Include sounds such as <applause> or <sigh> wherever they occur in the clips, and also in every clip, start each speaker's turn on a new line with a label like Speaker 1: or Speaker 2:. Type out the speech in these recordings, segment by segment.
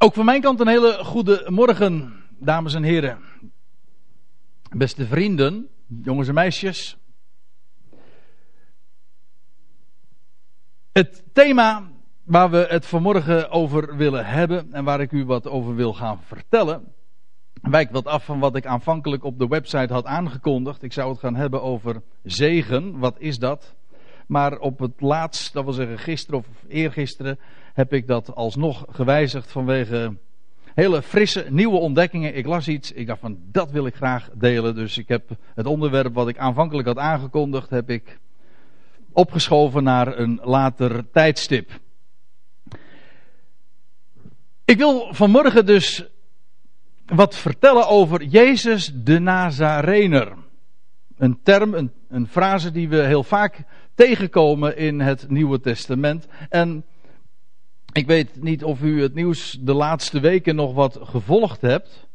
Speaker 1: Ook van mijn kant een hele goede morgen, dames en heren. Beste vrienden, jongens en meisjes. Het thema waar we het vanmorgen over willen hebben en waar ik u wat over wil gaan vertellen, wijkt wat af van wat ik aanvankelijk op de website had aangekondigd. Ik zou het gaan hebben over zegen. Wat is dat? Maar op het laatst, dat wil zeggen gisteren of eergisteren, heb ik dat alsnog gewijzigd vanwege hele frisse nieuwe ontdekkingen. Ik las iets, ik dacht van dat wil ik graag delen. Dus ik heb het onderwerp wat ik aanvankelijk had aangekondigd, heb ik opgeschoven naar een later tijdstip. Ik wil vanmorgen dus wat vertellen over Jezus de Nazarener. Een term, een, een frase die we heel vaak tegenkomen in het Nieuwe Testament. En ik weet niet of u het nieuws de laatste weken nog wat gevolgd hebt.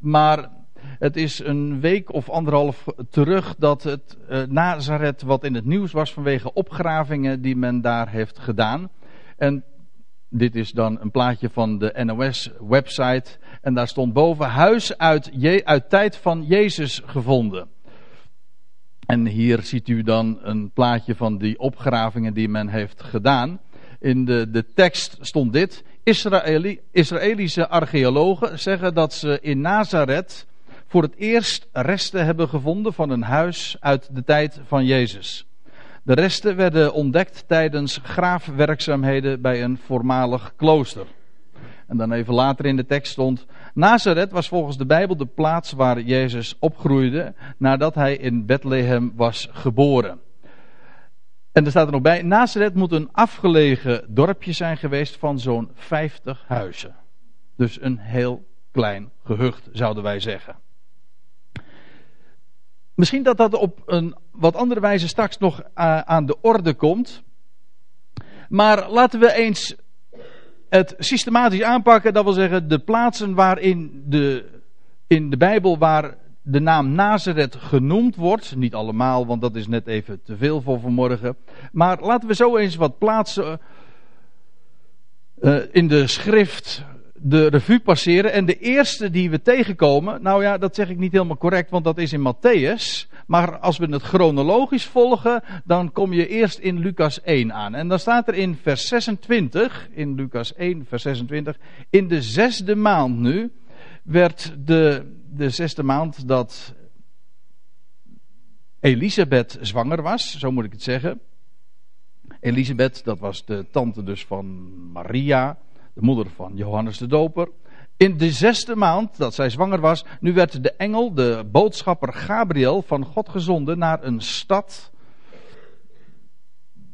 Speaker 1: Maar het is een week of anderhalf terug dat het uh, Nazareth wat in het nieuws was vanwege opgravingen die men daar heeft gedaan. En dit is dan een plaatje van de NOS-website. En daar stond boven: Huis uit, uit tijd van Jezus gevonden. En hier ziet u dan een plaatje van die opgravingen die men heeft gedaan. In de, de tekst stond dit. Israëli, Israëlische archeologen zeggen dat ze in Nazareth voor het eerst resten hebben gevonden van een huis uit de tijd van Jezus. De resten werden ontdekt tijdens graafwerkzaamheden bij een voormalig klooster. En dan even later in de tekst stond: Nazareth was volgens de Bijbel de plaats waar Jezus opgroeide nadat hij in Bethlehem was geboren. En er staat er nog bij: Nazareth moet een afgelegen dorpje zijn geweest van zo'n 50 huizen. Dus een heel klein gehucht, zouden wij zeggen. Misschien dat dat op een wat andere wijze straks nog eh, aan de orde komt. Maar laten we eens het systematisch aanpakken. Dat wil zeggen de plaatsen waarin de, in de Bijbel waar de naam Nazareth genoemd wordt. Niet allemaal, want dat is net even te veel voor vanmorgen. Maar laten we zo eens wat plaatsen uh, in de schrift de revue passeren. En de eerste die we tegenkomen, nou ja, dat zeg ik niet helemaal correct, want dat is in Matthäus. Maar als we het chronologisch volgen, dan kom je eerst in Lucas 1 aan. En dan staat er in vers 26, in Lucas 1, vers 26, in de zesde maand nu, werd de, de zesde maand dat Elisabeth zwanger was, zo moet ik het zeggen. Elisabeth, dat was de tante dus van Maria de moeder van Johannes de Doper. In de zesde maand dat zij zwanger was, nu werd de engel, de boodschapper Gabriel, van God gezonden naar een stad.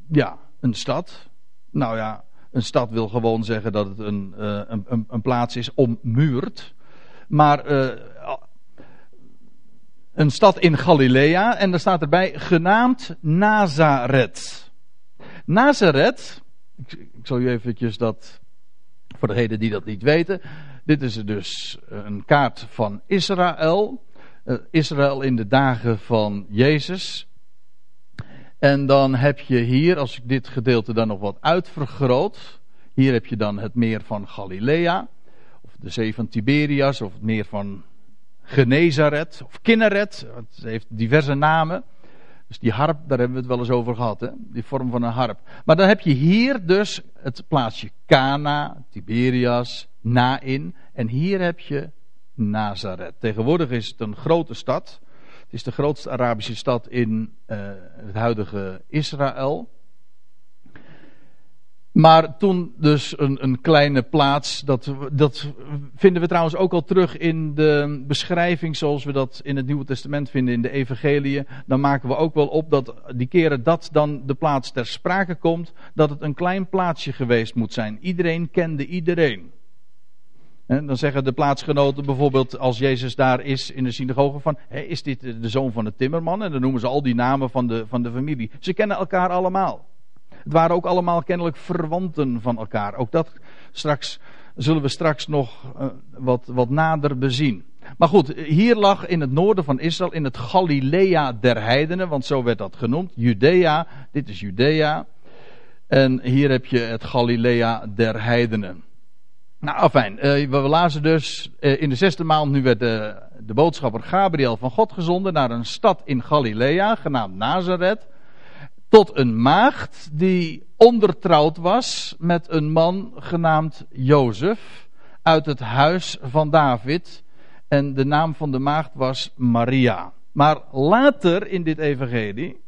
Speaker 1: Ja, een stad. Nou ja, een stad wil gewoon zeggen dat het een, uh, een, een, plaats is ommuurd. Maar uh, een stad in Galilea, en daar staat erbij genaamd Nazareth. Nazareth, ik, zal u eventjes dat voor degenen die dat niet weten. Dit is dus een kaart van Israël. Uh, Israël in de dagen van Jezus. En dan heb je hier, als ik dit gedeelte dan nog wat uitvergroot. Hier heb je dan het meer van Galilea. De zee van Tiberias. Of het meer van Genezaret. Of Kinneret. Het heeft diverse namen. Dus die harp, daar hebben we het wel eens over gehad, hè? die vorm van een harp. Maar dan heb je hier dus het plaatsje Cana, Tiberias, Nain. En hier heb je Nazareth. Tegenwoordig is het een grote stad. Het is de grootste Arabische stad in uh, het huidige Israël. Maar toen dus een, een kleine plaats, dat, dat vinden we trouwens ook al terug in de beschrijving zoals we dat in het Nieuwe Testament vinden in de Evangelie. Dan maken we ook wel op dat die keren dat dan de plaats ter sprake komt, dat het een klein plaatsje geweest moet zijn. Iedereen kende iedereen. En dan zeggen de plaatsgenoten bijvoorbeeld als Jezus daar is in de synagoge van, hé, is dit de zoon van de timmerman? En dan noemen ze al die namen van de, van de familie. Ze kennen elkaar allemaal. Het waren ook allemaal kennelijk verwanten van elkaar. Ook dat straks, zullen we straks nog uh, wat, wat nader bezien. Maar goed, hier lag in het noorden van Israël, in het Galilea der heidenen, want zo werd dat genoemd. Judea, dit is Judea. En hier heb je het Galilea der heidenen. Nou, fijn. Uh, we lazen dus uh, in de zesde maand, nu werd de, de boodschapper Gabriel van God gezonden naar een stad in Galilea, genaamd Nazareth, tot een maagd die ondertrouwd was met een man genaamd Jozef uit het huis van David. En de naam van de maagd was Maria. Maar later in dit evangelie,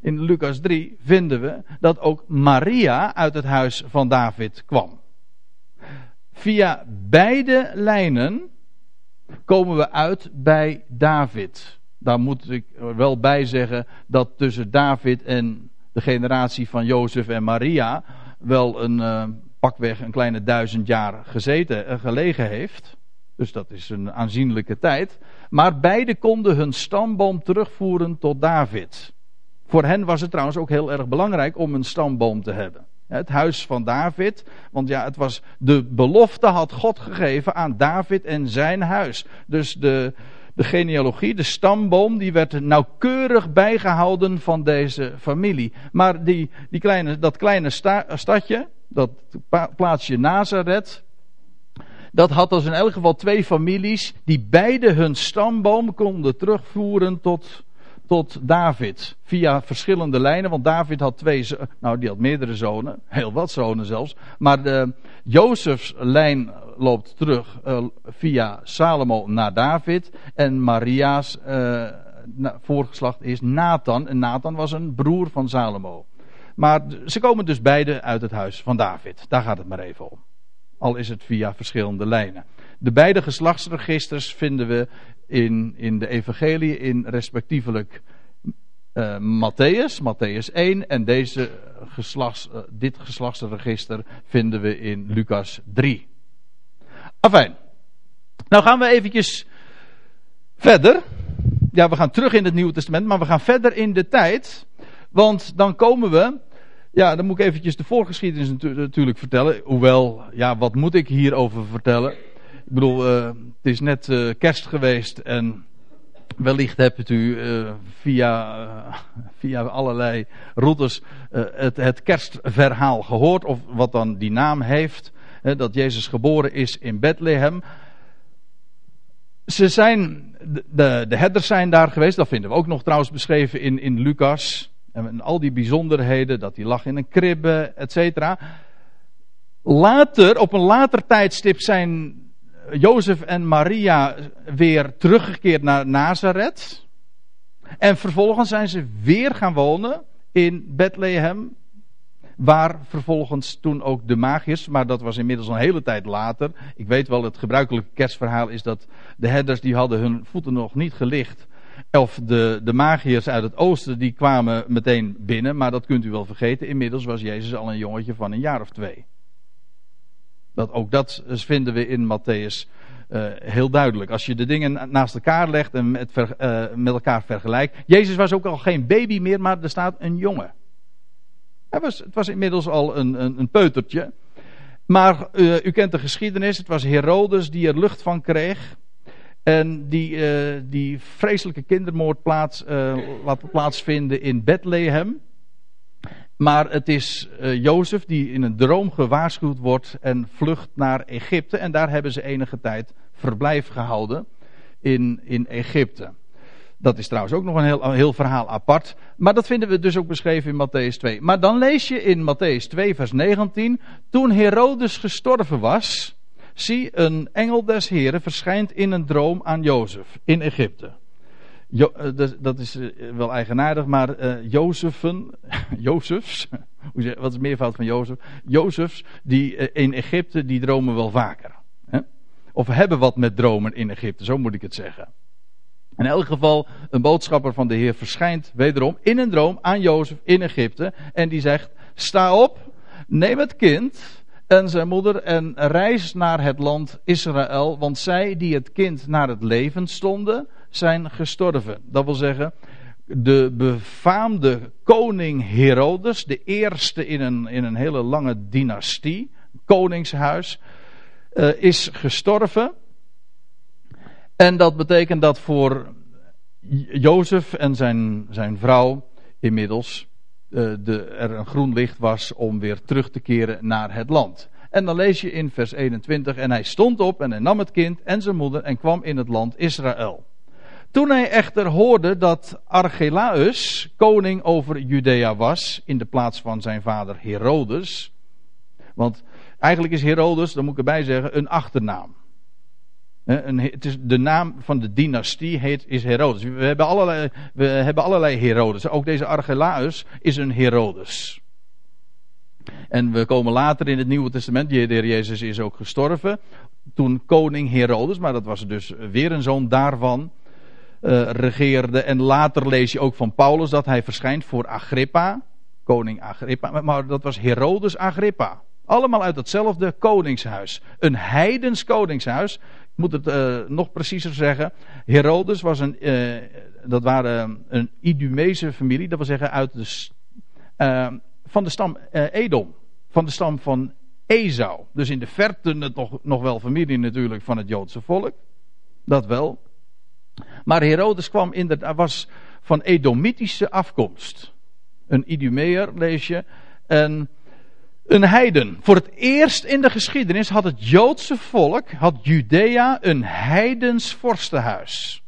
Speaker 1: in Lucas 3, vinden we dat ook Maria uit het huis van David kwam. Via beide lijnen komen we uit bij David. Daar moet ik wel bij zeggen dat tussen David en de generatie van Jozef en Maria wel een uh, pakweg een kleine duizend jaar gezeten, uh, gelegen heeft. Dus dat is een aanzienlijke tijd. Maar beide konden hun stamboom terugvoeren tot David. Voor hen was het trouwens ook heel erg belangrijk om een stamboom te hebben. Het huis van David. Want ja, het was de belofte had God gegeven aan David en zijn huis. Dus de, de genealogie, de stamboom, die werd nauwkeurig bijgehouden van deze familie. Maar die, die kleine, dat kleine stadje, dat plaatsje Nazareth, dat had dus in elk geval twee families die beide hun stamboom konden terugvoeren tot, tot David. Via verschillende lijnen, want David had twee, nou die had meerdere zonen, heel wat zonen zelfs. Maar de, Jozefs lijn loopt terug uh, via Salomo naar David. En Maria's uh, voorgeslacht is Nathan. En Nathan was een broer van Salomo. Maar ze komen dus beide uit het huis van David. Daar gaat het maar even om. Al is het via verschillende lijnen. De beide geslachtsregisters vinden we in, in de evangelie in respectievelijk uh, Matthäus, Matthäus 1 en deze geslachts, uh, dit geslachtsregister vinden we in Lucas 3. Afijn. Nou gaan we eventjes verder. Ja, we gaan terug in het Nieuwe Testament, maar we gaan verder in de tijd. Want dan komen we ja, dan moet ik eventjes de voorgeschiedenis natuurlijk vertellen. Hoewel, ja, wat moet ik hierover vertellen? Ik bedoel, uh, het is net uh, kerst geweest en wellicht hebt u uh, via, <laughs> via allerlei routes het, het kerstverhaal gehoord. Of wat dan die naam heeft. dat Jezus geboren is in Bethlehem. Ze zijn, de, de herders zijn daar geweest. Dat vinden we ook nog trouwens beschreven in, in Lucas. En al die bijzonderheden, dat hij lag in een kribbe, et cetera. Later, op een later tijdstip zijn Jozef en Maria weer teruggekeerd naar Nazareth. En vervolgens zijn ze weer gaan wonen in Bethlehem. Waar vervolgens toen ook de magiërs, maar dat was inmiddels een hele tijd later. Ik weet wel, het gebruikelijke kerstverhaal is dat de herders die hadden hun voeten nog niet gelicht of de, de magiërs uit het oosten, die kwamen meteen binnen, maar dat kunt u wel vergeten. Inmiddels was Jezus al een jongetje van een jaar of twee. Dat, ook dat vinden we in Matthäus uh, heel duidelijk. Als je de dingen naast elkaar legt en met, uh, met elkaar vergelijkt. Jezus was ook al geen baby meer, maar er staat een jongen. Hij was, het was inmiddels al een, een, een peutertje. Maar uh, u kent de geschiedenis. Het was Herodes die er lucht van kreeg. En die, die vreselijke kindermoord plaats, laat plaatsvinden in Bethlehem. Maar het is uh, Jozef die in een droom gewaarschuwd wordt en vlucht naar Egypte. En daar hebben ze enige tijd verblijf gehouden in, in Egypte. Dat is trouwens ook nog een heel, een heel verhaal apart. Maar dat vinden we dus ook beschreven in Matthäus 2. Maar dan lees je in Matthäus 2, vers 19. Toen Herodes gestorven was Zie, een engel des Heren verschijnt in een droom aan Jozef in Egypte. Eh, dat is eh, wel eigenaardig, maar uh, Jozefen, <laughs> Jozefs, <laughs> wat is meervoud van Jozef? Jozefs, die in Egypte, die dromen wel vaker. Hè? Of hebben wat met dromen in Egypte, zo moet ik het zeggen. In elk geval, een boodschapper van de Heer verschijnt wederom in een droom aan Jozef in Egypte. En die zegt, sta op, neem het kind en zijn moeder en reis naar het land Israël, want zij die het kind naar het leven stonden, zijn gestorven. Dat wil zeggen, de befaamde koning Herodes, de eerste in een, in een hele lange dynastie, koningshuis, uh, is gestorven. En dat betekent dat voor Jozef en zijn, zijn vrouw inmiddels uh, de, er een groen licht was om weer terug te keren naar het land. En dan lees je in vers 21, en hij stond op en hij nam het kind en zijn moeder en kwam in het land Israël. Toen hij echter hoorde dat Archelaus koning over Judea was, in de plaats van zijn vader Herodes. Want eigenlijk is Herodes, dan moet ik erbij zeggen, een achternaam. Het is de naam van de dynastie heet, is Herodes. We hebben, allerlei, we hebben allerlei Herodes. Ook deze Archelaus is een Herodes. En we komen later in het Nieuwe Testament, de heer Jezus is ook gestorven. Toen koning Herodes, maar dat was dus weer een zoon daarvan, uh, regeerde. En later lees je ook van Paulus dat hij verschijnt voor Agrippa, koning Agrippa. Maar dat was Herodes Agrippa. Allemaal uit hetzelfde koningshuis. Een heidens koningshuis. Ik moet het uh, nog preciezer zeggen. Herodes was een, uh, dat waren een Idumese familie. Dat wil zeggen uit de, van de stam Edom. Van de stam van Esau. Dus in de verte het nog, nog wel familie natuurlijk van het Joodse volk. Dat wel. Maar Herodes kwam inderdaad, was van Edomitische afkomst. Een Idumeer lees je. En een heiden. Voor het eerst in de geschiedenis had het Joodse volk, had Judea een heidens vorstenhuis.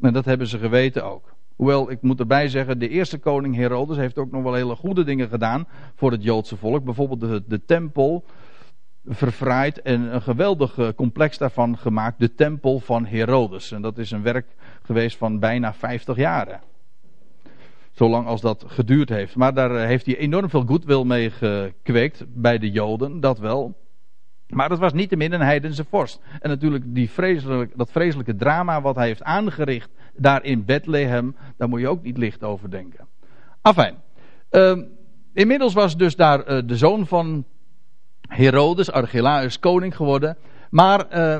Speaker 1: En dat hebben ze geweten ook. Hoewel, ik moet erbij zeggen, de eerste koning Herodes heeft ook nog wel hele goede dingen gedaan voor het Joodse volk. Bijvoorbeeld de, de tempel verfraaid en een geweldig complex daarvan gemaakt. De tempel van Herodes. En dat is een werk geweest van bijna 50 jaren. Zolang als dat geduurd heeft. Maar daar eh, heeft hij enorm veel goodwill mee gekweekt bij de Joden, dat wel. Maar dat was niet te min een heidense vorst. En natuurlijk die vreselijk, dat vreselijke drama wat hij heeft aangericht daar in Bethlehem, daar moet je ook niet licht over denken. Afijn. Uh, inmiddels was dus daar uh, de zoon van Herodes, Archelaus, koning geworden. Maar uh,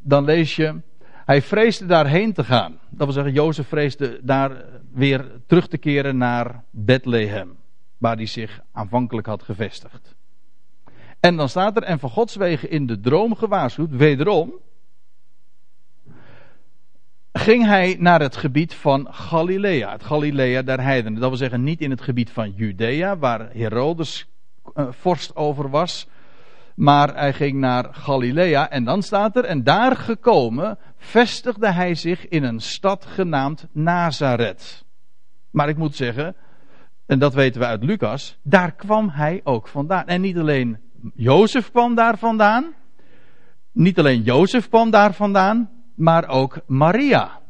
Speaker 1: dan lees je, hij vreesde daarheen te gaan. Dat wil zeggen, Jozef vreesde daar weer terug te keren naar Bethlehem, waar hij zich aanvankelijk had gevestigd. En dan staat er, en van Gods wegen in de droom gewaarschuwd, wederom, ging hij naar het gebied van Galilea, het Galilea der heidenen. Dat wil zeggen, niet in het gebied van Judea, waar Herodes uh, vorst over was, maar hij ging naar Galilea en dan staat er, en daar gekomen vestigde hij zich in een stad genaamd Nazareth. Maar ik moet zeggen, en dat weten we uit Lucas, daar kwam hij ook vandaan. En niet alleen Jozef kwam daar vandaan, niet alleen Jozef kwam daar vandaan, maar ook Maria.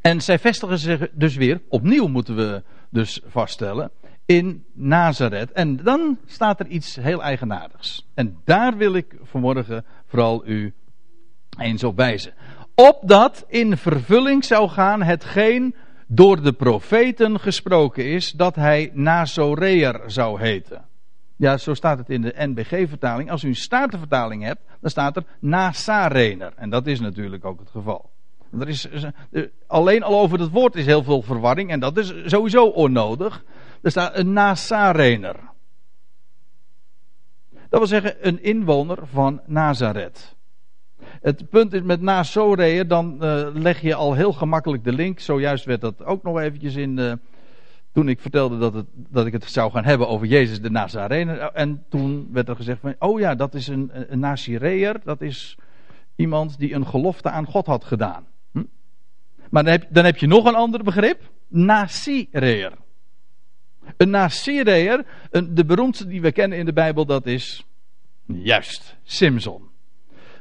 Speaker 1: En zij vestigen zich dus weer, opnieuw moeten we dus vaststellen, in Nazareth. En dan staat er iets heel eigenaardigs. En daar wil ik vanmorgen vooral u eens op wijzen. Opdat in vervulling zou gaan hetgeen door de profeten gesproken is, dat hij Nazoreer zou heten. Ja, zo staat het in de NBG-vertaling. Als u een statenvertaling hebt, dan staat er Nazarener. En dat is natuurlijk ook het geval. Er is, alleen al over het woord is heel veel verwarring en dat is sowieso onnodig. Er staat een Nazarener. Dat wil zeggen een inwoner van Nazareth. Het punt is met Nazoreer, dan uh, leg je al heel gemakkelijk de link. Zojuist werd dat ook nog eventjes in. Uh, toen ik vertelde dat, het, dat ik het zou gaan hebben over Jezus de Nazarener. En toen werd er gezegd: van, Oh ja, dat is een, een Nazireer. Dat is iemand die een gelofte aan God had gedaan. Hm? Maar dan heb, dan heb je nog een ander begrip: Nazireer. Een Nazireer, de beroemdste die we kennen in de Bijbel, dat is. Juist, Simson.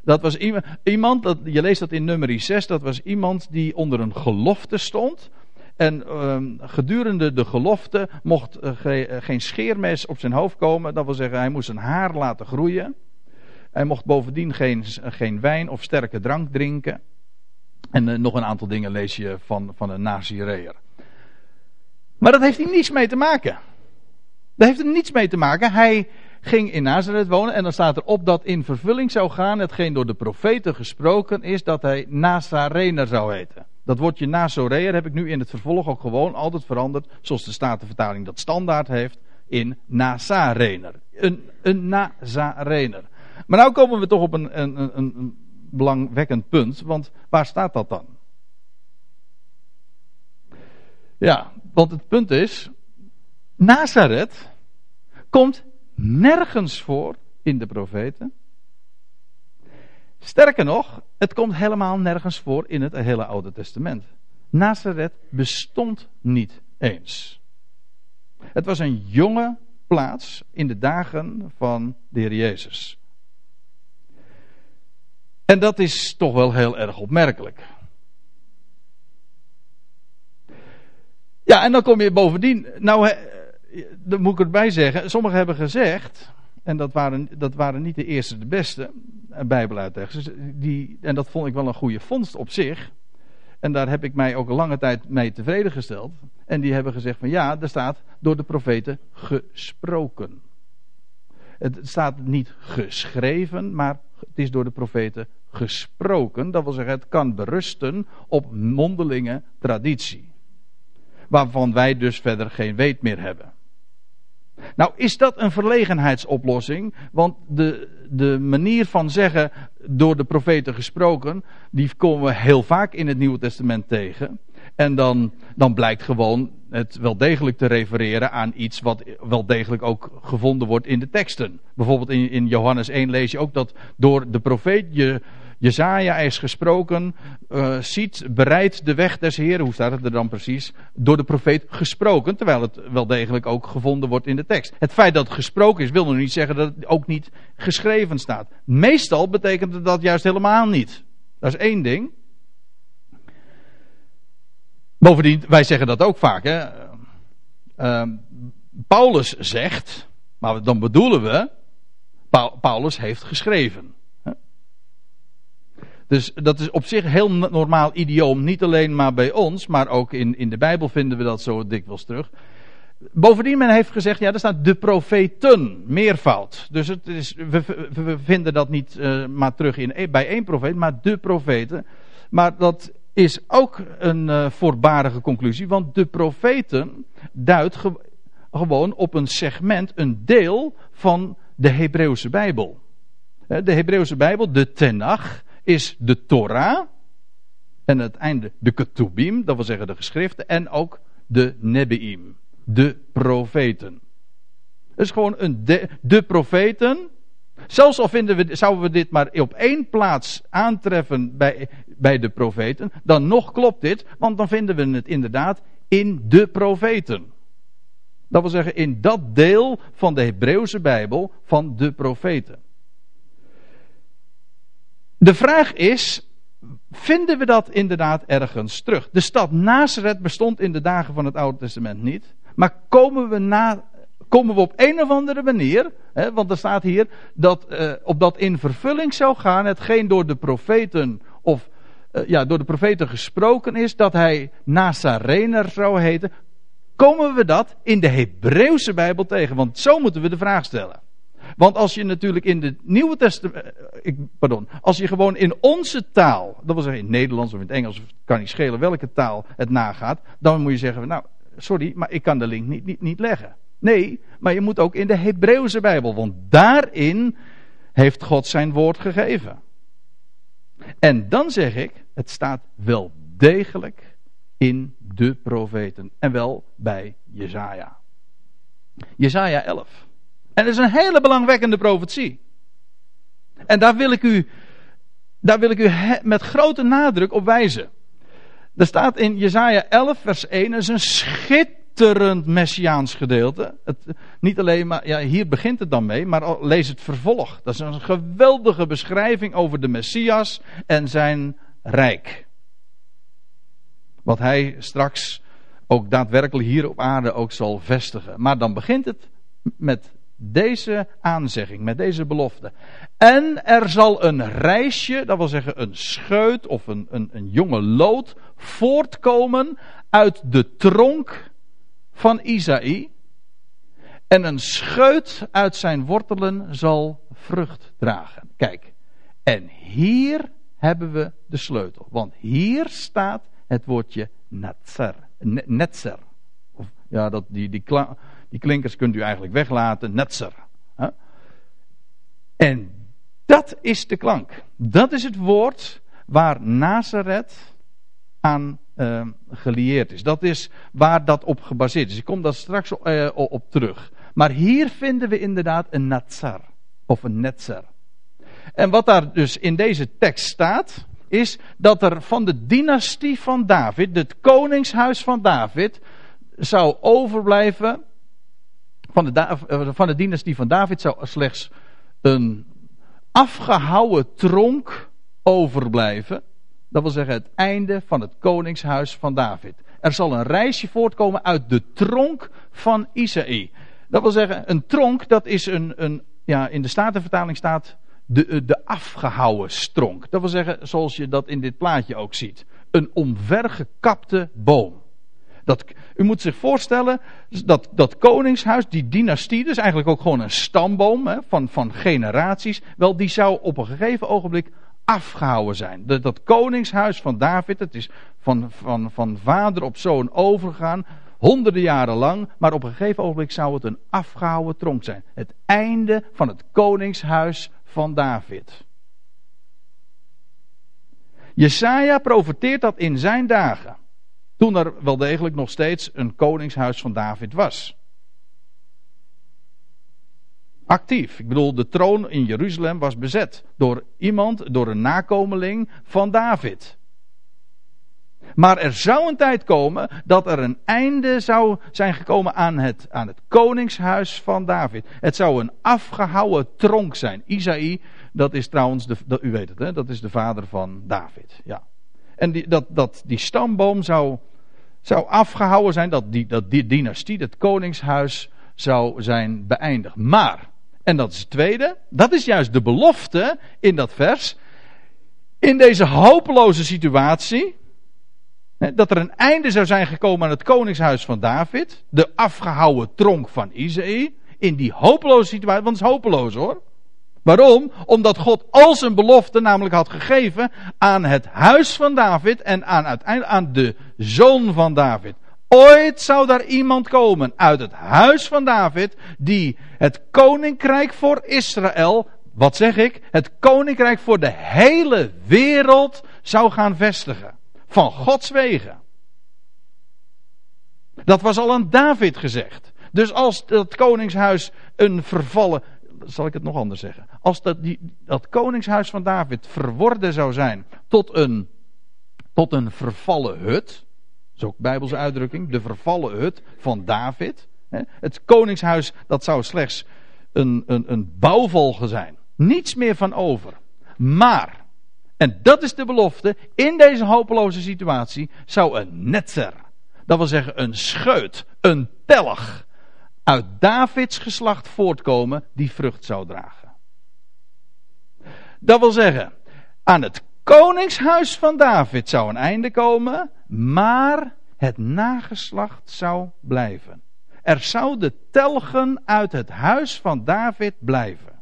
Speaker 1: Dat was iemand, dat, je leest dat in nummer 6, dat was iemand die onder een gelofte stond. En um, gedurende de gelofte mocht ge, uh, geen scheermes op zijn hoofd komen. Dat wil zeggen, hij moest zijn haar laten groeien. Hij mocht bovendien geen, geen wijn of sterke drank drinken. En uh, nog een aantal dingen lees je van, van een Nazireër. Maar dat heeft hier niets mee te maken. Daar heeft er niets mee te maken. Hij ging in Nazareth wonen. En dan staat er op dat in vervulling zou gaan hetgeen door de profeten gesproken is dat hij Nazarener zou heten. Dat woordje Nazoreer heb ik nu in het vervolg ook gewoon altijd veranderd, zoals de Statenvertaling dat standaard heeft, in Nazarener. Een, een Nazarener. Maar nu komen we toch op een, een, een, een belangwekkend punt, want waar staat dat dan? Ja, want het punt is, Nazareth komt nergens voor in de profeten. Sterker nog, het komt helemaal nergens voor in het hele Oude Testament. Nazareth bestond niet eens. Het was een jonge plaats in de dagen van de Heer Jezus. En dat is toch wel heel erg opmerkelijk. Ja, en dan kom je bovendien. Nou, dan moet ik erbij zeggen. Sommigen hebben gezegd. En dat waren, dat waren niet de eerste, de beste eh, Bijbeluitleggers. Die, en dat vond ik wel een goede vondst op zich. En daar heb ik mij ook lange tijd mee tevreden gesteld. En die hebben gezegd van ja, er staat door de profeten gesproken. Het staat niet geschreven, maar het is door de profeten gesproken. Dat wil zeggen, het kan berusten op mondelinge traditie. Waarvan wij dus verder geen weet meer hebben. Nou, is dat een verlegenheidsoplossing? Want de, de manier van zeggen door de profeten gesproken, die komen we heel vaak in het Nieuwe Testament tegen. En dan, dan blijkt gewoon het wel degelijk te refereren aan iets wat wel degelijk ook gevonden wordt in de teksten. Bijvoorbeeld in, in Johannes 1 lees je ook dat door de profeet je Jezaja is gesproken, uh, ziet, bereidt de weg des Heren. Hoe staat het er dan precies? Door de profeet gesproken, terwijl het wel degelijk ook gevonden wordt in de tekst. Het feit dat het gesproken is, wil nog niet zeggen dat het ook niet geschreven staat. Meestal betekent het dat juist helemaal niet. Dat is één ding. Bovendien, wij zeggen dat ook vaak. Hè? Uh, Paulus zegt, maar dan bedoelen we, Paulus heeft geschreven. Dus dat is op zich heel normaal idioom. Niet alleen maar bij ons, maar ook in, in de Bijbel vinden we dat zo dikwijls terug. Bovendien, men heeft gezegd, ja, er staat de profeten, meervoud. Dus het is, we, vinden dat niet uh, maar terug in, e-, bij één profeet, maar de profeten. Maar dat is ook een uh, voorbarige conclusie, want de profeten duidt ge gewoon op een segment, een deel van de Hebreeuwse Bijbel. De Hebreeuwse Bijbel, de Tenach, is de Torah. En het einde de Ketubim, dat wil zeggen de geschriften. En ook de Nebiim, de profeten. Het is gewoon een de, de profeten. Zelfs al vinden we, zouden we dit maar op één plaats aantreffen bij, bij de profeten, dan nog klopt dit, want dan vinden we het inderdaad in de profeten. Dat wil zeggen in dat deel van de Hebreeuwse Bijbel van de profeten. De vraag is, vinden we dat inderdaad ergens terug? De stad Nazareth bestond in de dagen van het Oude Testament niet. Maar komen we, na, komen we op een of andere manier, hè, want er staat hier dat uh, op dat in vervulling zou gaan, hetgeen door de profeten of uh, ja, door de profeten gesproken is, dat hij Nazarener zou heten. Komen we dat in de Hebreeuwse Bijbel tegen? Want zo moeten we de vraag stellen. Want als je natuurlijk in de Nieuwe Testament. Eh, pardon. Als je gewoon in onze taal. Dat wil zeggen in het Nederlands of in het Engels. kan niet schelen welke taal het nagaat. Dan moet je zeggen: Nou, sorry, maar ik kan de link niet, niet, niet leggen. Nee, maar je moet ook in de Hebreeuwse Bijbel. Want daarin heeft God zijn woord gegeven. En dan zeg ik: Het staat wel degelijk in de profeten. En wel bij Jezaja. Jezaja 11. En dat is een hele belangwekkende profetie. En daar wil ik u, daar wil ik u met grote nadruk op wijzen. Er staat in Jesaja 11 vers 1, dat is een schitterend messiaans gedeelte. Het, niet alleen maar, ja, hier begint het dan mee, maar lees het vervolg. Dat is een geweldige beschrijving over de Messias en zijn rijk. Wat hij straks ook daadwerkelijk hier op aarde ook zal vestigen. Maar dan begint het met deze aanzegging, met deze belofte. En er zal een reisje, dat wil zeggen een scheut of een, een, een jonge lood, voortkomen uit de tronk van Isaï. En een scheut uit zijn wortelen zal vrucht dragen. Kijk, en hier hebben we de sleutel. Want hier staat het woordje netzer. Netzer. Ja, dat, die, die, die klinkers kunt u eigenlijk weglaten. Netzer. En dat is de klank. Dat is het woord waar Nazareth aan uh, gelieerd is. Dat is waar dat op gebaseerd is. Ik kom daar straks op, uh, op terug. Maar hier vinden we inderdaad een Natsar. Of een Netzer. En wat daar dus in deze tekst staat, is dat er van de dynastie van David, het koningshuis van David, zou overblijven. Van de, eh, van de dynastie van David zou slechts een afgehouwen tronk overblijven. Dat wil zeggen het einde van het koningshuis van David. Er zal een reisje voortkomen uit de tronk van Isaïe. Dat wil zeggen, een tronk, dat is een, een ja, in de Statenvertaling staat de, eh, de afgehouwen stronk. Dat wil zeggen, zoals je dat in dit plaatje ook ziet. Een omvergekapte boom. Dat, u moet zich voorstellen, dat, dat koningshuis, die dynastie, dus eigenlijk ook gewoon een stamboom hè, van, van generaties, wel, die zou op een gegeven ogenblik afgehouden zijn. Dat, dat koningshuis van David, het is van, van, van vader op zoon overgegaan, honderden jaren lang, maar op een gegeven ogenblik zou het een afgehouden tronk zijn. Het einde van het koningshuis van David. Jesaja profeteert dat in zijn dagen. Toen er wel degelijk nog steeds een koningshuis van David was. Actief. Ik bedoel, de troon in Jeruzalem was bezet door iemand, door een nakomeling van David. Maar er zou een tijd komen dat er een einde zou zijn gekomen aan het, aan het koningshuis van David. Het zou een afgehouwen tronk zijn. Isaïe, dat is trouwens, de, u weet het, hè, dat is de vader van David. Ja. En die, dat, dat, die stamboom zou, zou afgehouden zijn, dat die, dat die dynastie, dat koningshuis, zou zijn beëindigd. Maar, en dat is het tweede, dat is juist de belofte in dat vers. In deze hopeloze situatie, dat er een einde zou zijn gekomen aan het koningshuis van David. De afgehouwen tronk van Isaïe. In die hopeloze situatie, want het is hopeloos hoor. Waarom? Omdat God al zijn belofte namelijk had gegeven aan het huis van David en aan, uiteindelijk aan de zoon van David. Ooit zou daar iemand komen uit het huis van David die het koninkrijk voor Israël, wat zeg ik, het koninkrijk voor de hele wereld zou gaan vestigen van Gods wegen. Dat was al aan David gezegd. Dus als dat koningshuis een vervallen. Zal ik het nog anders zeggen? Als dat, die, dat koningshuis van David verworden zou zijn tot een, tot een vervallen hut. Dat is ook Bijbelse uitdrukking. De vervallen hut van David. Het koningshuis dat zou slechts een, een, een bouwvolge zijn. Niets meer van over. Maar en dat is de belofte. In deze hopeloze situatie zou een netzer, dat wil zeggen een scheut, een telg, uit Davids geslacht voortkomen die vrucht zou dragen. Dat wil zeggen, aan het koningshuis van David zou een einde komen, maar het nageslacht zou blijven. Er zouden telgen uit het huis van David blijven.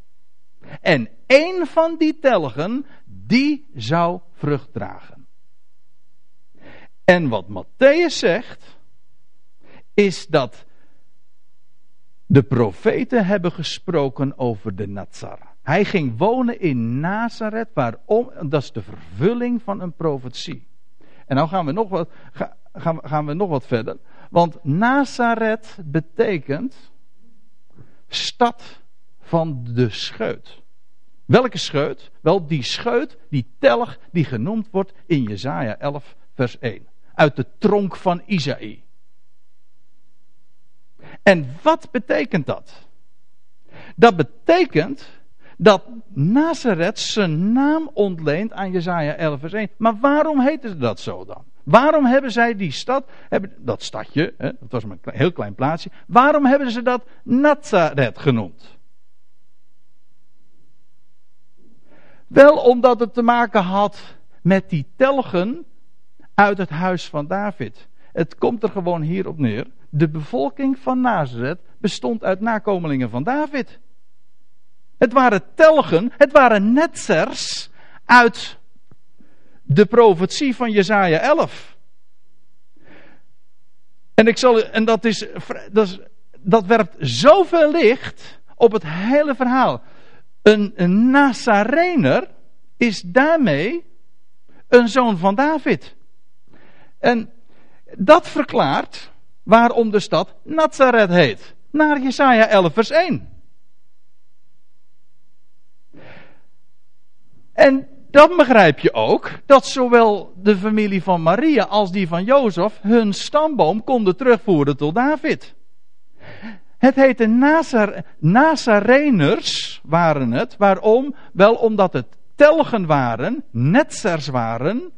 Speaker 1: En één van die telgen die zou vrucht dragen. En wat Matthäus zegt, is dat de profeten hebben gesproken over de Nazar. Hij ging wonen in Nazareth, waarom? Dat is de vervulling van een profetie. En nou gaan we nog wat, gaan, gaan we nog wat verder. Want Nazareth betekent stad van de scheut. Welke scheut? Wel die scheut, die telg die genoemd wordt in Jesaja 11 vers 1. Uit de tronk van Isaïe. En wat betekent dat? Dat betekent dat Nazareth zijn naam ontleent aan Jesaja 11 vers 1. Maar waarom heette dat zo dan? Waarom hebben zij die stad, hebben, dat stadje, hè, dat was maar een heel klein plaatsje, waarom hebben ze dat Nazareth genoemd? Wel omdat het te maken had met die telgen uit het huis van David. Het komt er gewoon hierop neer. De bevolking van Nazareth bestond uit nakomelingen van David. Het waren telgen, het waren netzers uit de profetie van Jesaja 11. En, ik zal, en dat, is, dat, dat werpt zoveel licht op het hele verhaal. Een, een Nazarener is daarmee een zoon van David. En dat verklaart waarom de stad Nazareth heet. Naar Jesaja 11 vers 1. En dan begrijp je ook dat zowel de familie van Maria als die van Jozef hun stamboom konden terugvoeren tot David. Het heette Nazar, Nazareners waren het. Waarom? Wel omdat het telgen waren, netzers waren,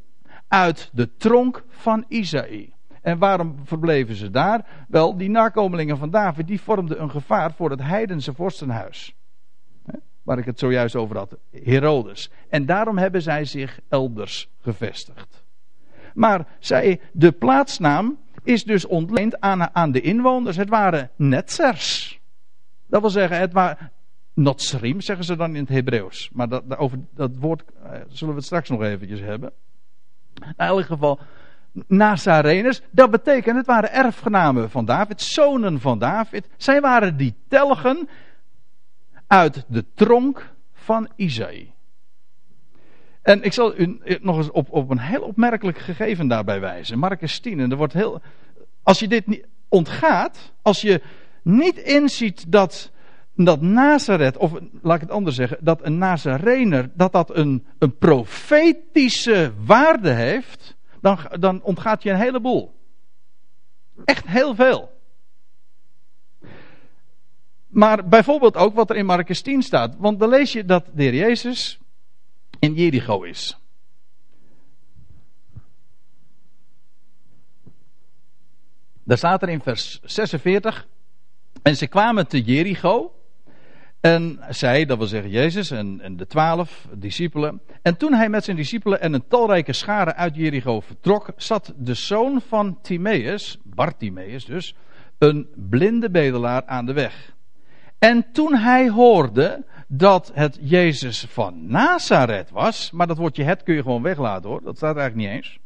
Speaker 1: uit de tronk van Isaïe. En waarom verbleven ze daar? Wel, die nakomelingen van David, die vormden een gevaar voor het heidense vorstenhuis. Waar ik het zojuist over had, Herodes. En daarom hebben zij zich elders gevestigd. Maar zij, de plaatsnaam is dus ontleend aan, aan de inwoners. Het waren netzers. Dat wil zeggen, het waren Notsrim, zeggen ze dan in het Hebreeuws. Maar dat, over dat woord eh, zullen we het straks nog eventjes hebben. In elk geval, Nazareners, dat betekent, het waren erfgenamen van David, zonen van David. Zij waren die telgen uit de tronk van Isaïe. En ik zal u nog eens op, op een heel opmerkelijk gegeven daarbij wijzen. Marcus 10. En er wordt heel, als je dit niet ontgaat, als je niet inziet dat, dat Nazareth, of laat ik het anders zeggen, dat een Nazarener, dat dat een, een profetische waarde heeft, dan, dan ontgaat je een heleboel. Echt heel veel. Maar bijvoorbeeld ook wat er in Marcus 10 staat. Want dan lees je dat de Jezus in Jericho is. Daar staat er in vers 46. En ze kwamen te Jericho. En zij, dat wil zeggen Jezus en, en de twaalf discipelen. En toen hij met zijn discipelen en een talrijke schare uit Jericho vertrok, zat de zoon van Timaeus, Bartimaeus dus, een blinde bedelaar aan de weg. En toen hij hoorde dat het Jezus van Nazareth was, maar dat woordje het kun je gewoon weglaten hoor, dat staat eigenlijk niet eens.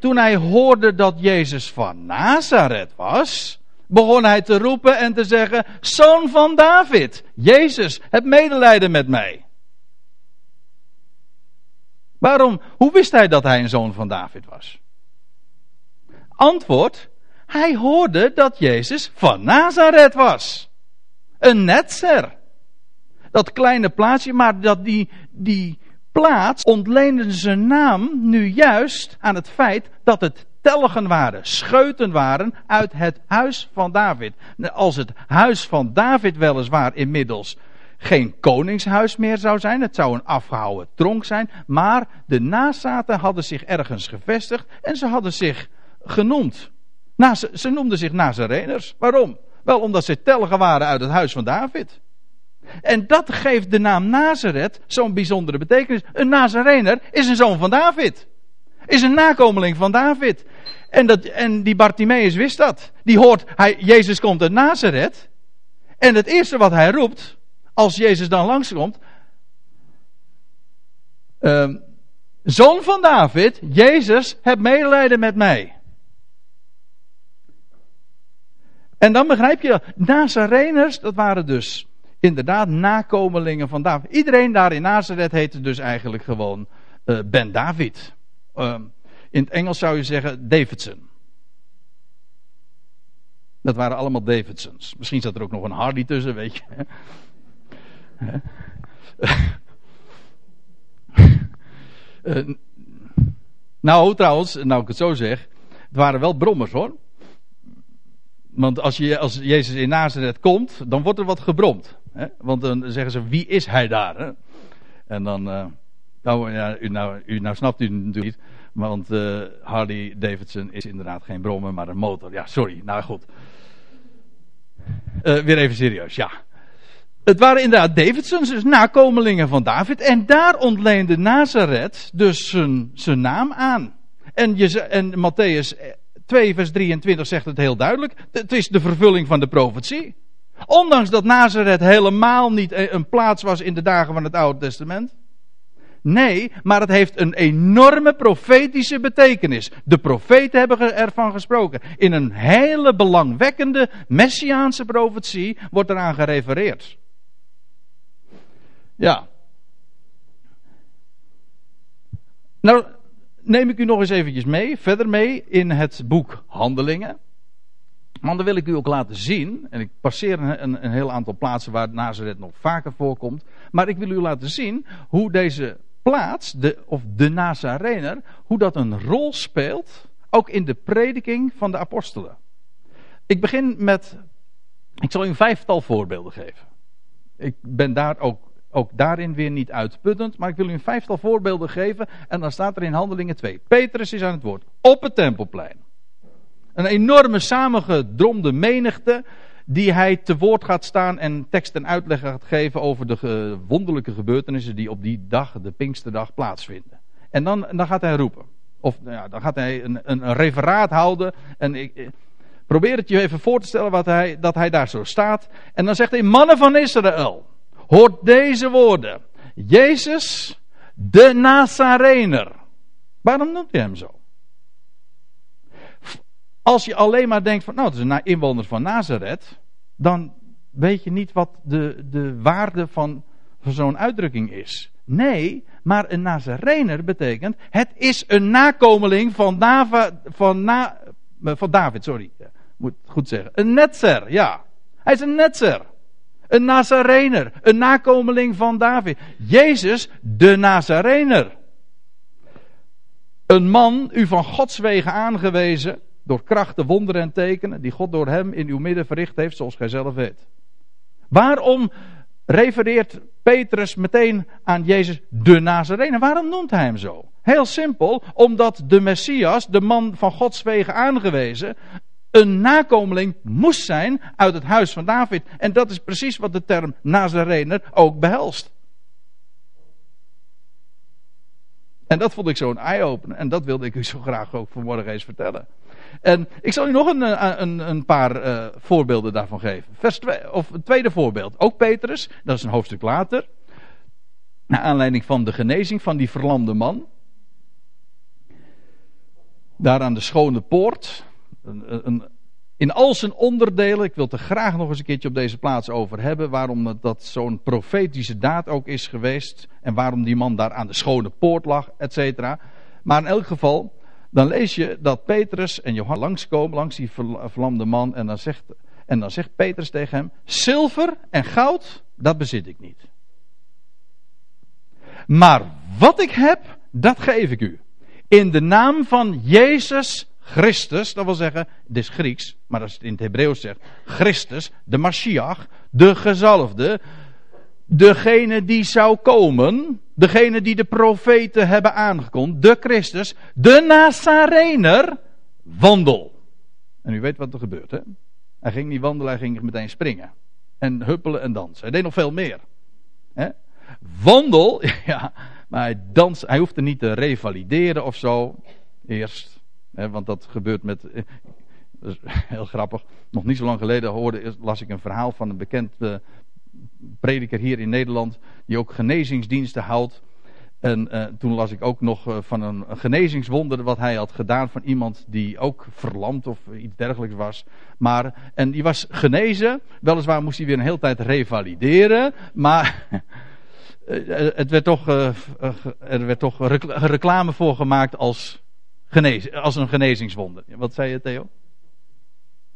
Speaker 1: Toen hij hoorde dat Jezus van Nazareth was, begon hij te roepen en te zeggen: Zoon van David, Jezus, heb medelijden met mij. Waarom? Hoe wist hij dat hij een zoon van David was? Antwoord: Hij hoorde dat Jezus van Nazareth was. Een netzer. Dat kleine plaatsje, maar dat die, die plaats ontleende zijn naam nu juist aan het feit dat het telgen waren, scheuten waren uit het huis van David. Als het huis van David weliswaar inmiddels geen koningshuis meer zou zijn, het zou een afgehouden tronk zijn, maar de nazaten hadden zich ergens gevestigd en ze hadden zich genoemd. ze, noemden zich Nazareners. Waarom? Wel omdat ze telgen waren uit het huis van David. En dat geeft de naam Nazareth zo'n bijzondere betekenis. Een Nazarener is een zoon van David. Is een nakomeling van David. En, dat, en die Bartimaeus wist dat. Die hoort, hij, Jezus komt uit Nazareth. En het eerste wat hij roept, als Jezus dan langskomt. Uh, zoon van David, Jezus, heb medelijden met mij. En dan begrijp je dat. Nazareners, dat waren dus inderdaad nakomelingen van David. Iedereen daar in Nazareth heette dus eigenlijk gewoon uh, Ben David. Uh, in het Engels zou je zeggen Davidson. Dat waren allemaal Davidsons. Misschien zat er ook nog een Hardy tussen, weet je. uh, <laughs> nou, trouwens, nou ik het zo zeg. Het waren wel brommers hoor. Want als, je, als Jezus in Nazareth komt, dan wordt er wat gebromd. Hè? Want dan zeggen ze, wie is hij daar? Hè? En dan, uh, nou, ja, u, nou, u, nou snapt u natuurlijk niet. Want uh, Harley Davidson is inderdaad geen brommer, maar een motor. Ja, sorry. Nou goed. Uh, weer even serieus, ja. Het waren inderdaad Davidsons, dus nakomelingen van David. En daar ontleende Nazareth dus zijn, zijn naam aan. En, je, en Matthäus 2 vers 23 zegt het heel duidelijk. Het is de vervulling van de profetie. Ondanks dat Nazareth helemaal niet een plaats was in de dagen van het Oude Testament. Nee, maar het heeft een enorme profetische betekenis. De profeten hebben ervan gesproken. In een hele belangwekkende messiaanse profetie wordt eraan gerefereerd. Ja. Nou, neem ik u nog eens eventjes mee, verder mee in het boek Handelingen. Want dan wil ik u ook laten zien, en ik passeer een, een heel aantal plaatsen waar Nazareth nog vaker voorkomt. Maar ik wil u laten zien hoe deze plaats, de, of de Nazarener, hoe dat een rol speelt, ook in de prediking van de apostelen. Ik begin met, ik zal u een vijftal voorbeelden geven. Ik ben daar ook, ook daarin weer niet uitputtend, maar ik wil u een vijftal voorbeelden geven. En dan staat er in Handelingen 2. Petrus is aan het woord, op het tempelplein. Een enorme samengedromde menigte die hij te woord gaat staan en tekst en uitleg gaat geven over de wonderlijke gebeurtenissen die op die dag, de Pinksterdag, plaatsvinden. En dan, dan gaat hij roepen. Of nou ja, dan gaat hij een, een, referaat houden. En ik, probeer het je even voor te stellen wat hij, dat hij daar zo staat. En dan zegt hij, mannen van Israël, hoort deze woorden. Jezus, de Nazarener. Waarom noemt hij hem zo? Als je alleen maar denkt van, nou, het is een inwoner van Nazareth, dan weet je niet wat de, de waarde van, van zo'n uitdrukking is. Nee, maar een Nazarener betekent, het is een nakomeling van, Dava, van, na, van David, sorry, moet goed zeggen. Een netzer, ja. Hij is een netzer. Een Nazarener, een nakomeling van David. Jezus, de Nazarener. Een man, u van Gods wegen aangewezen, door krachten, wonderen en tekenen die God door hem in uw midden verricht heeft, zoals gij zelf weet. Waarom refereert Petrus meteen aan Jezus de Nazarene? Waarom noemt hij hem zo? Heel simpel, omdat de Messias, de man van Gods wegen aangewezen, een nakomeling moest zijn uit het huis van David. En dat is precies wat de term Nazarener ook behelst. En dat vond ik zo'n eye-opener. En dat wilde ik u zo graag ook vanmorgen eens vertellen. En ik zal u nog een, eh, een, een paar uh, voorbeelden daarvan geven. Vers 2, of tweede voorbeeld. Ook Petrus, dat is een hoofdstuk later. Naar aanleiding van de genezing van die verlamde man. Daar aan de schone poort. Een, een, in al zijn onderdelen, ik wil het er graag nog eens een keertje op deze plaats over hebben, waarom dat zo'n profetische daad ook is geweest en waarom die man daar aan de schone poort lag, et cetera. Maar in elk geval, dan lees je dat Petrus en Johannes langskomen, langs die verlamde man, en dan, zegt, en dan zegt Petrus tegen hem, zilver en goud, dat bezit ik niet. Maar wat ik heb, dat geef ik u. In de naam van Jezus Christus, dat wil zeggen, het is Grieks, maar als het in het Hebreeuws zegt, Christus, de Mashiach, de gezalfde, degene die zou komen, degene die de profeten hebben aangekondigd, de Christus, de Nazarener, wandel. En u weet wat er gebeurt, hè? Hij ging niet wandelen, hij ging meteen springen. En huppelen en dansen. Hij deed nog veel meer. Hè? Wandel, <laughs> ja, maar hij dans, hij hoefde niet te revalideren of zo. Eerst, hè, want dat gebeurt met, eh, is <laughs> heel grappig. Nog niet zo lang geleden hoorde, las ik een verhaal van een bekend prediker hier in Nederland, die ook genezingsdiensten houdt. En uh, toen las ik ook nog uh, van een, genezingswonder wat hij had gedaan van iemand die ook verlamd of iets dergelijks was. Maar, en die was genezen, weliswaar moest hij weer een hele tijd revalideren, maar uh, <laughs> het werd toch, er werd toch reclame voor gemaakt als, genez, als een genezingswonder. Wat zei je Theo?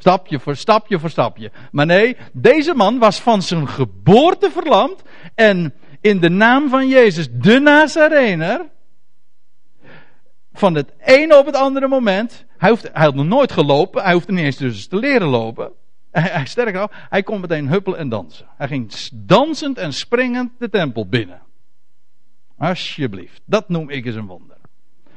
Speaker 1: Stapje voor stapje voor stapje. Maar nee, deze man was van zijn geboorte verlamd. En in de naam van Jezus, de Nazarener. Van het ene op het andere moment. Hij, hoeft, hij had nog nooit gelopen. Hij hoefde niet eens dus te leren lopen. Sterker nog, hij kon meteen huppelen en dansen. Hij ging dansend en springend de tempel binnen. Alsjeblieft. Dat noem ik eens een wonder.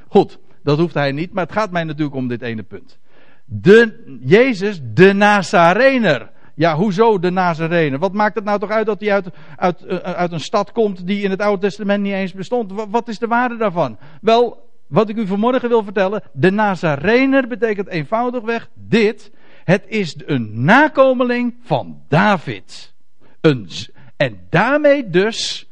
Speaker 1: Goed, dat hoeft hij niet. Maar het gaat mij natuurlijk om dit ene punt. De, Jezus, de Nazarener. Ja, hoezo de Nazarener? Wat maakt het nou toch uit dat hij uit, uit, eh, uit een stad komt die in het Oude Testament niet eens bestond? Wat is de waarde daarvan? Wel, wat ik u vanmorgen wil vertellen, de Nazarener betekent eenvoudigweg dit. Het is een nakomeling van David. En daarmee dus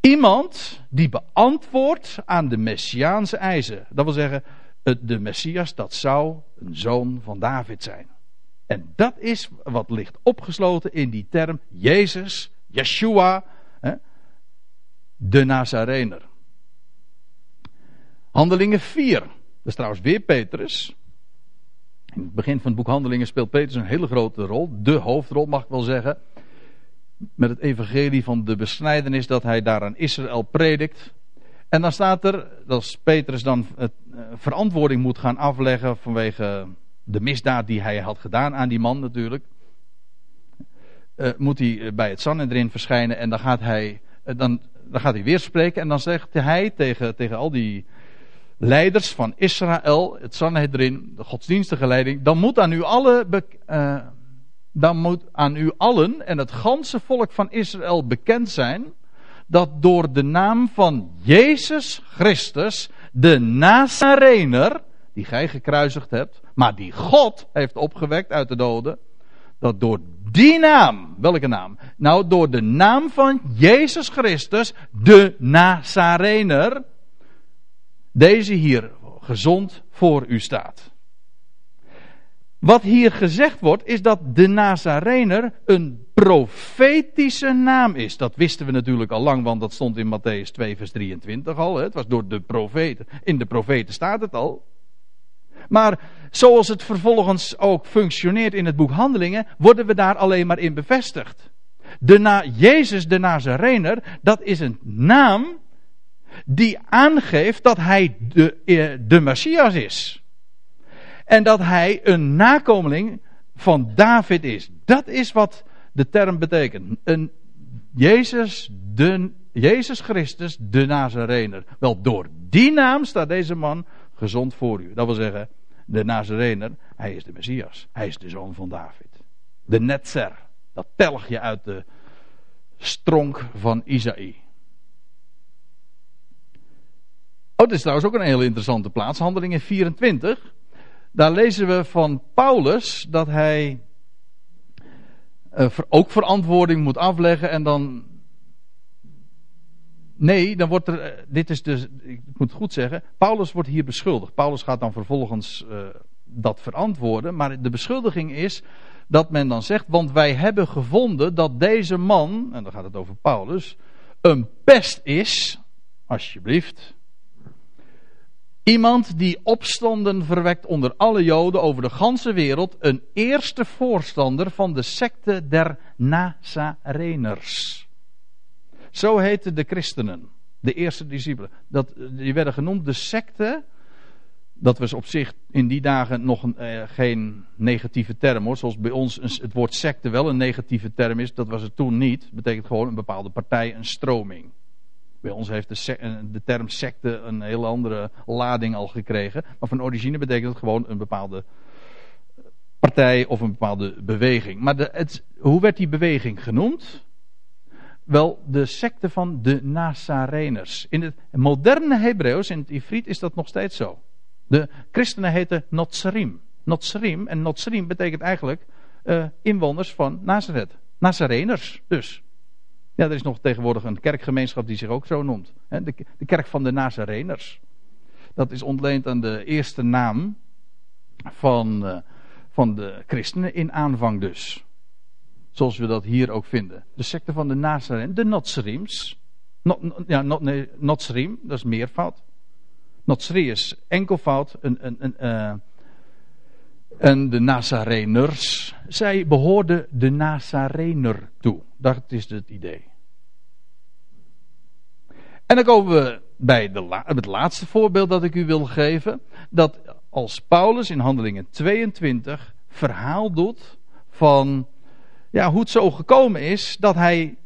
Speaker 1: iemand die beantwoordt aan de messiaanse eisen. Dat wil zeggen, de Messias, dat zou een zoon van David zijn. En dat is wat ligt opgesloten in die term Jezus, Yeshua, de Nazarener. Handelingen 4. Dat is trouwens weer Petrus. In het begin van het boek Handelingen speelt Petrus een hele grote rol. De hoofdrol mag ik wel zeggen. Met het evangelie van de besnijdenis dat hij daar aan Israël predikt. En dan staat er, dat Petrus dan uh, verantwoording moet gaan afleggen vanwege de misdaad die hij had gedaan aan die man natuurlijk. Uh, moet hij bij het Sanhedrin verschijnen en dan gaat hij, dan, dan gaat hij weer spreken en dan zegt hij tegen, tegen al die leiders van Israël, het Sanhedrin, de godsdienstige leiding, dan moet aan u alle, dan moet aan u allen en het ganse volk van Israël bekend zijn dat door de naam van Jezus Christus, de Nazarener, die gij gekruisigd hebt, maar die God heeft opgewekt uit de doden, dat door die naam, welke naam? Nou, door de naam van Jezus Christus, de Nazarener, deze hier gezond voor u staat. Wat hier gezegd wordt, is dat de Nazarener een profetische naam is. Dat wisten we natuurlijk al lang, want dat stond in Matthäus 2, vers 23 al. Het was door de profeten. In de profeten staat het al. Maar zoals het vervolgens ook functioneert in het boek Handelingen, worden we daar alleen maar in bevestigd. De na Jezus de Nazarener, dat is een naam die aangeeft dat hij de, eh, de Messias is. En dat hij een nakomeling van David is. Dat is wat de term betekent. Een Jezus, de, Jezus Christus, de Nazarener. Wel, door die naam staat deze man gezond voor u. Dat wil zeggen, de Nazarener, hij is de Messias. Hij is de zoon van David. De Netzer, dat telgje uit de stronk van Isaïe. Oh, dit is trouwens ook een hele interessante plaats. Handelingen 24. Daar lezen we van Paulus dat hij ook verantwoording moet afleggen en dan. Nee, dan wordt er. Eh, dit is dus. Ik moet goed zeggen. Paulus wordt hier beschuldigd. Paulus gaat dan vervolgens uh, dat verantwoorden. Maar de beschuldiging is dat men dan zegt. Want wij hebben gevonden dat deze man. En dan gaat het over Paulus. Een pest is. Alsjeblieft. Iemand die opstanden verwekt onder alle Joden over de ganse wereld. Een eerste voorstander van de secte der Nazareners. Zo heten de christenen. De eerste discipelen. Dat, die werden genoemd de secte. Dat was op zich in die dagen nog een, eh, geen negatieve term hoor. Zoals bij ons het woord secte wel een negatieve term is. Dat was het toen niet. Het betekent gewoon een bepaalde partij, een stroming. Bij ons heeft de, eh, de, term secte een hele andere lading al gekregen. Maar van origine betekent het gewoon een bepaalde partij of een bepaalde beweging. Maar de, het, hoe werd die beweging genoemd? Wel, de secte van de Nazareners. In het moderne Hebreeuws, in het Ifrit, is dat nog steeds zo. De christenen heten Notsarim. Notsarim, en Notsarim betekent eigenlijk uh, inwoners van Nazareth. Nazareners dus. Ja, er is nog tegenwoordig een kerkgemeenschap die zich ook zo noemt. De, de kerk van de Nazareners. Dat is ontleend aan de eerste naam van, uh, van de christenen in aanvang dus. Zoals we dat hier ook vinden. De secte van de Nazaren, de Notsrims. Not, ja, not, nee, dat is meervoud. Notsri is enkelvoud. Een, een, een, uh, en de Nazareners, zij behoorden de Nazarener toe. Dat is het idee. En dan komen we bij de het laatste voorbeeld dat ik u wil geven. Dat als Paulus in Handelingen 22 verhaal doet van ja, hoe het zo gekomen is dat hij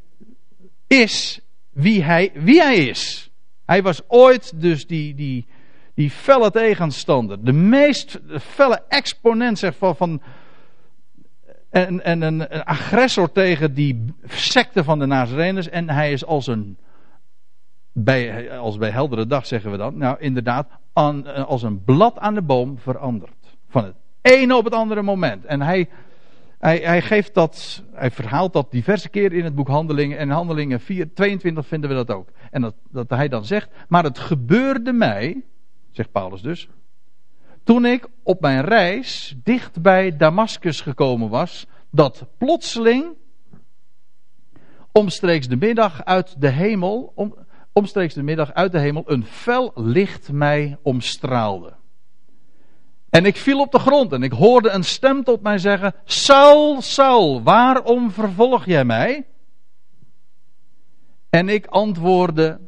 Speaker 1: is wie hij, wie hij is. Hij was ooit dus die, die, die felle tegenstander. De meest felle exponent zeg, van, van en, en een, agressor tegen die secte van de Nazareners. En hij is als een, bij, als bij heldere dag zeggen we dan, nou inderdaad, als een blad aan de boom veranderd. Van het ene op het andere moment. En hij, hij, hij geeft dat, hij verhaalt dat diverse keren in het boek Handelingen. En Handelingen 4, 22 vinden we dat ook. En dat, dat hij dan zegt, maar het gebeurde mij, zegt Paulus dus, toen ik op mijn reis dicht bij Damascus gekomen was, dat plotseling omstreeks de middag uit de hemel om, omstreeks de middag uit de hemel een fel licht mij omstraalde. En ik viel op de grond en ik hoorde een stem tot mij zeggen: Saul, Saul, waarom vervolg jij mij? En ik antwoordde: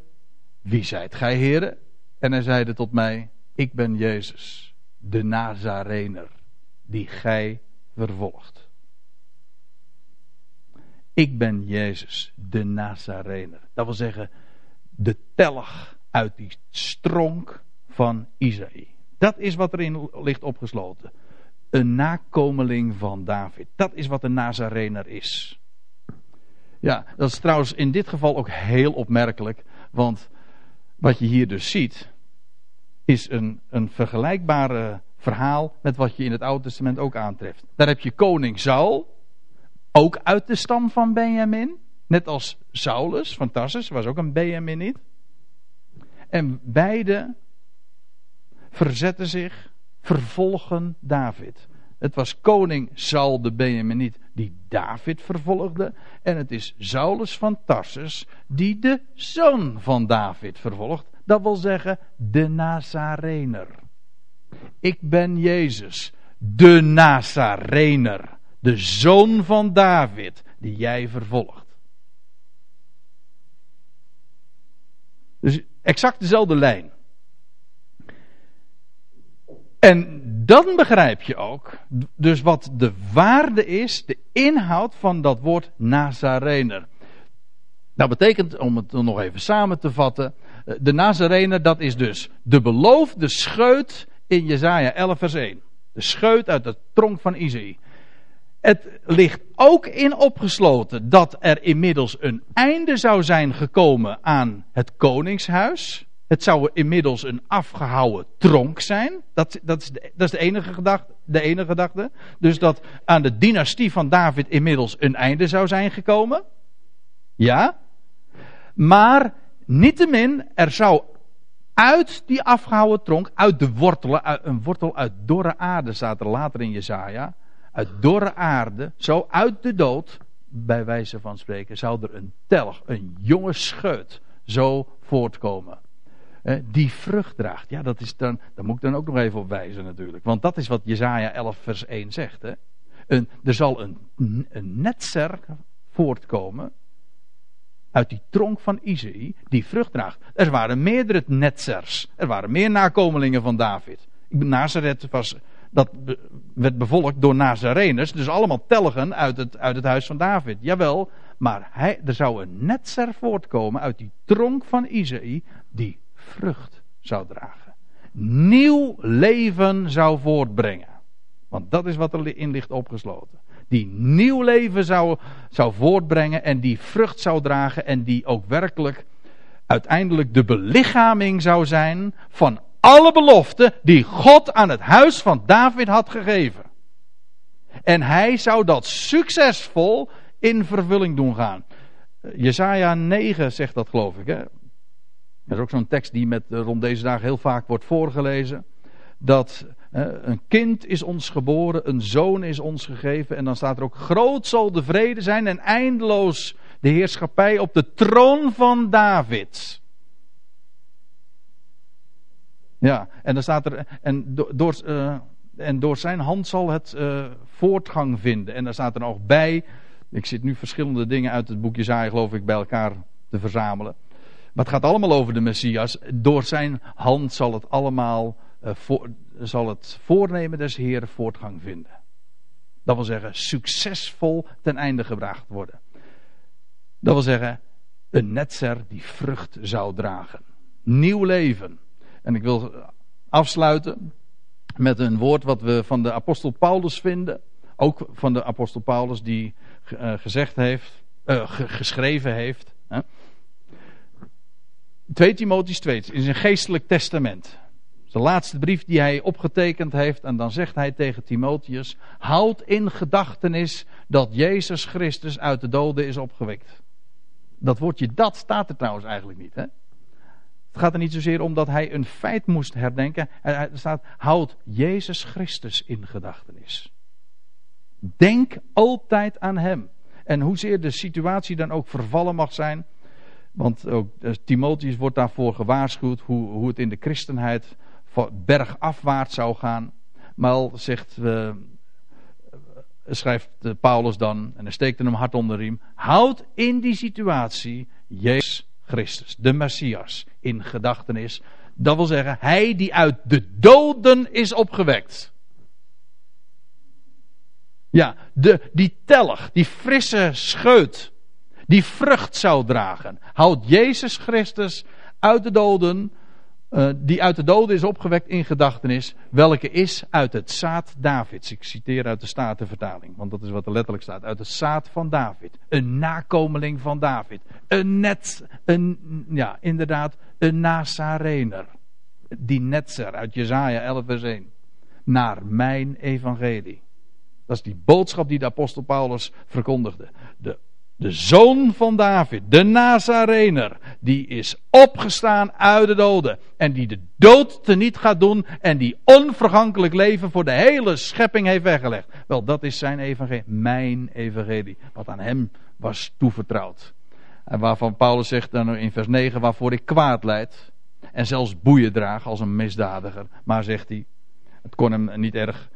Speaker 1: Wie zijt gij, heren? En hij zeide tot mij: Ik ben Jezus, de Nazarener, die gij vervolgt. Ik ben Jezus, de Nazarener. Dat wil zeggen, de telg uit die stronk van Isaïe. Dat is wat erin ligt opgesloten. Een nakomeling van David. Dat is wat een Nazarener is. Ja, dat is trouwens in dit geval ook heel opmerkelijk. Want wat je hier dus ziet, is een, een vergelijkbare verhaal met wat je in het Oude Testament ook aantreft. Daar heb je koning Saul, ook uit de stam van Benjamin. Net als Saulus van Tarsus, was ook een Benjaminiet. En beide verzetten zich, vervolgen David. Het was koning Saul de Benjaminiet die David vervolgde. En het is Saulus van Tarsus die de zoon van David vervolgt. Dat wil zeggen de Nazarener. Ik ben Jezus, de Nazarener. De zoon van David die jij vervolgt. Dus exact dezelfde lijn. En dan begrijp je ook dus wat de waarde is, de inhoud van dat woord Nazarener. Dat betekent, om het nog even samen te vatten, de Nazarener dat is dus de beloofde scheut in Jezaja 11 vers 1. De scheut uit de tronk van Isaïe. Het ligt ook in opgesloten dat er inmiddels een einde zou zijn gekomen aan het koningshuis. Het zou inmiddels een afgehouwen tronk zijn. Dat, dat, is, de, dat is de, enige gedachte, de enige gedachte. Dus dat aan de dynastie van David inmiddels een einde zou zijn gekomen. Ja. Maar niettemin, er zou uit die afgehouwen tronk, uit de wortelen, een wortel uit dorre aarde staat er later in Jezaja. Uit dorre aarde, zo uit de dood, bij wijze van spreken, zou er een telg, een jonge scheut, zo voortkomen die vrucht draagt. Ja, dat is dan, daar moet ik dan ook nog even op wijzen natuurlijk. Want dat is wat Jezaja 11 vers 1 zegt. Hè. Een, er zal een, een netzer voortkomen uit die tronk van Isaïe die vrucht draagt. Er waren meerdere netzers. Er waren meer nakomelingen van David. Nazareth was, dat werd bevolkt door Nazareners. Dus allemaal telgen uit het, uit het huis van David. Jawel, maar hij, er zou een netzer voortkomen uit die tronk van Isaïe die vrucht zou dragen. Nieuw leven zou voortbrengen. Want dat is wat erin ligt opgesloten. Die nieuw leven zou, zou voortbrengen en die vrucht zou dragen en die ook werkelijk uiteindelijk de belichaming zou zijn van alle beloften die God aan het huis van David had gegeven. En hij zou dat succesvol in vervulling doen gaan. Jesaja 9 zegt dat geloof ik. Hè? Dat is ook zo'n tekst die met, eh, rond deze dagen heel vaak wordt voorgelezen. Dat een kind is ons geboren, een zoon is ons gegeven. En dan staat er ook: Groot zal de vrede zijn en eindeloos de heerschappij op de troon van David. Ja, en dan staat er. En door, uh, en door zijn hand zal het uh, voortgang vinden. En daar staat er nog bij. Ik zit nu verschillende dingen uit het boekje Zaai, geloof ik, bij elkaar te verzamelen. Maar het gaat allemaal over de Messias. Door zijn hand zal het allemaal, voor, zal het voornemen des Heeren voortgang vinden. Dat wil zeggen, succesvol ten einde gebracht worden. Dat wil zeggen, een netzer die vrucht zou dragen. Nieuw leven. En ik wil afsluiten met een woord wat we van de apostel Paulus vinden. Ook van de apostel Paulus die uh, gezegd heeft, uh, geschreven heeft. Hè. 2 Timotheus 2 is een geestelijk testament. De laatste brief die hij opgetekend heeft. En dan zegt hij tegen Timotheus: Houd in gedachtenis dat Jezus Christus uit de doden is opgewekt. Dat woordje dat staat er trouwens eigenlijk niet. Hè? Het gaat er niet zozeer om dat hij een feit moest herdenken. Er staat: Houd Jezus Christus in gedachtenis. Denk altijd aan Hem. En hoezeer de situatie dan ook vervallen mag zijn. Want ook uh, Timotheus wordt daarvoor gewaarschuwd hoe, hoe het in de christenheid bergafwaarts zou gaan. Maar zegt, uh, schrijft Paulus dan, en hij steekt hem hard onder de riem. Houd in die situatie Jezus Christus, de Messias, in gedachtenis. Dat wil zeggen, hij die uit de doden is opgewekt. Ja, de, die tellig, die frisse scheut, die vrucht zou dragen. Houdt Jezus Christus uit de doden, uh, die uit de doden is opgewekt in gedachtenis, welke is uit het zaad Davids. Ik citeer uit de Statenvertaling, want dat is wat er letterlijk staat. Uit het zaad van David. Een nakomeling van David. Een net, een, ja, inderdaad, een Nazarener. Die netzer uit Jezaja 11 vers 1. Naar mijn evangelie. Dat is die boodschap die de apostel Paulus verkondigde. De, de zoon van David, de Nazarener, die is opgestaan uit de doden. En die de dood teniet gaat doen en die onvergankelijk leven voor de hele schepping heeft weggelegd. Wel, dat is zijn evangelie, mijn evangelie, wat aan hem was toevertrouwd. En waarvan Paulus zegt dan in vers 9, waarvoor ik kwaad leid. En zelfs boeien draag als een misdadiger. Maar zegt hij, het kon hem niet erg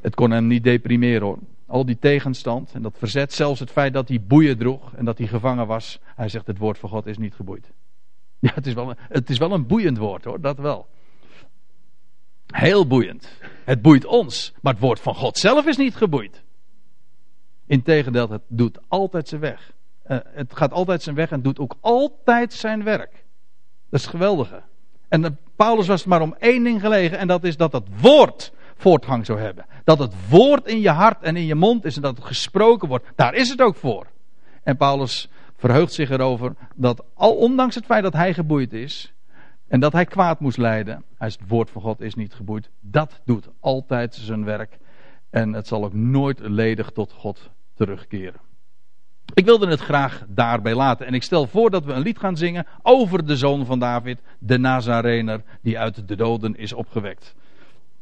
Speaker 1: het kon hem niet deprimeren hoor. Al die tegenstand en dat verzet, zelfs het feit dat hij boeien droeg en dat hij gevangen was. Hij zegt: Het woord van God is niet geboeid. <laughs> Ja, het is wel een, het is wel een boeiend woord hoor, dat wel. Heel boeiend. Het boeit ons, maar het woord van God zelf is niet geboeid. Integendeel, het doet altijd zijn weg. Uh, het gaat altijd zijn weg en doet ook altijd zijn werk. Dat is het geweldige. En uh, Paulus was maar om één ding gelegen en dat is dat het woord voortgang zou hebben. Dat het woord in je hart en in je mond is en dat het gesproken wordt. Daar is het ook voor. En Paulus verheugt zich erover dat al ondanks het feit dat hij geboeid is en dat hij kwaad moest lijden, hij het woord van God is niet geboeid, dat doet altijd zijn werk en het zal ook nooit ledig tot God terugkeren. Ik wilde het graag daarbij laten en ik stel voor dat we een lied gaan zingen over de zoon van David, de Nazarener, die uit de doden is opgewekt.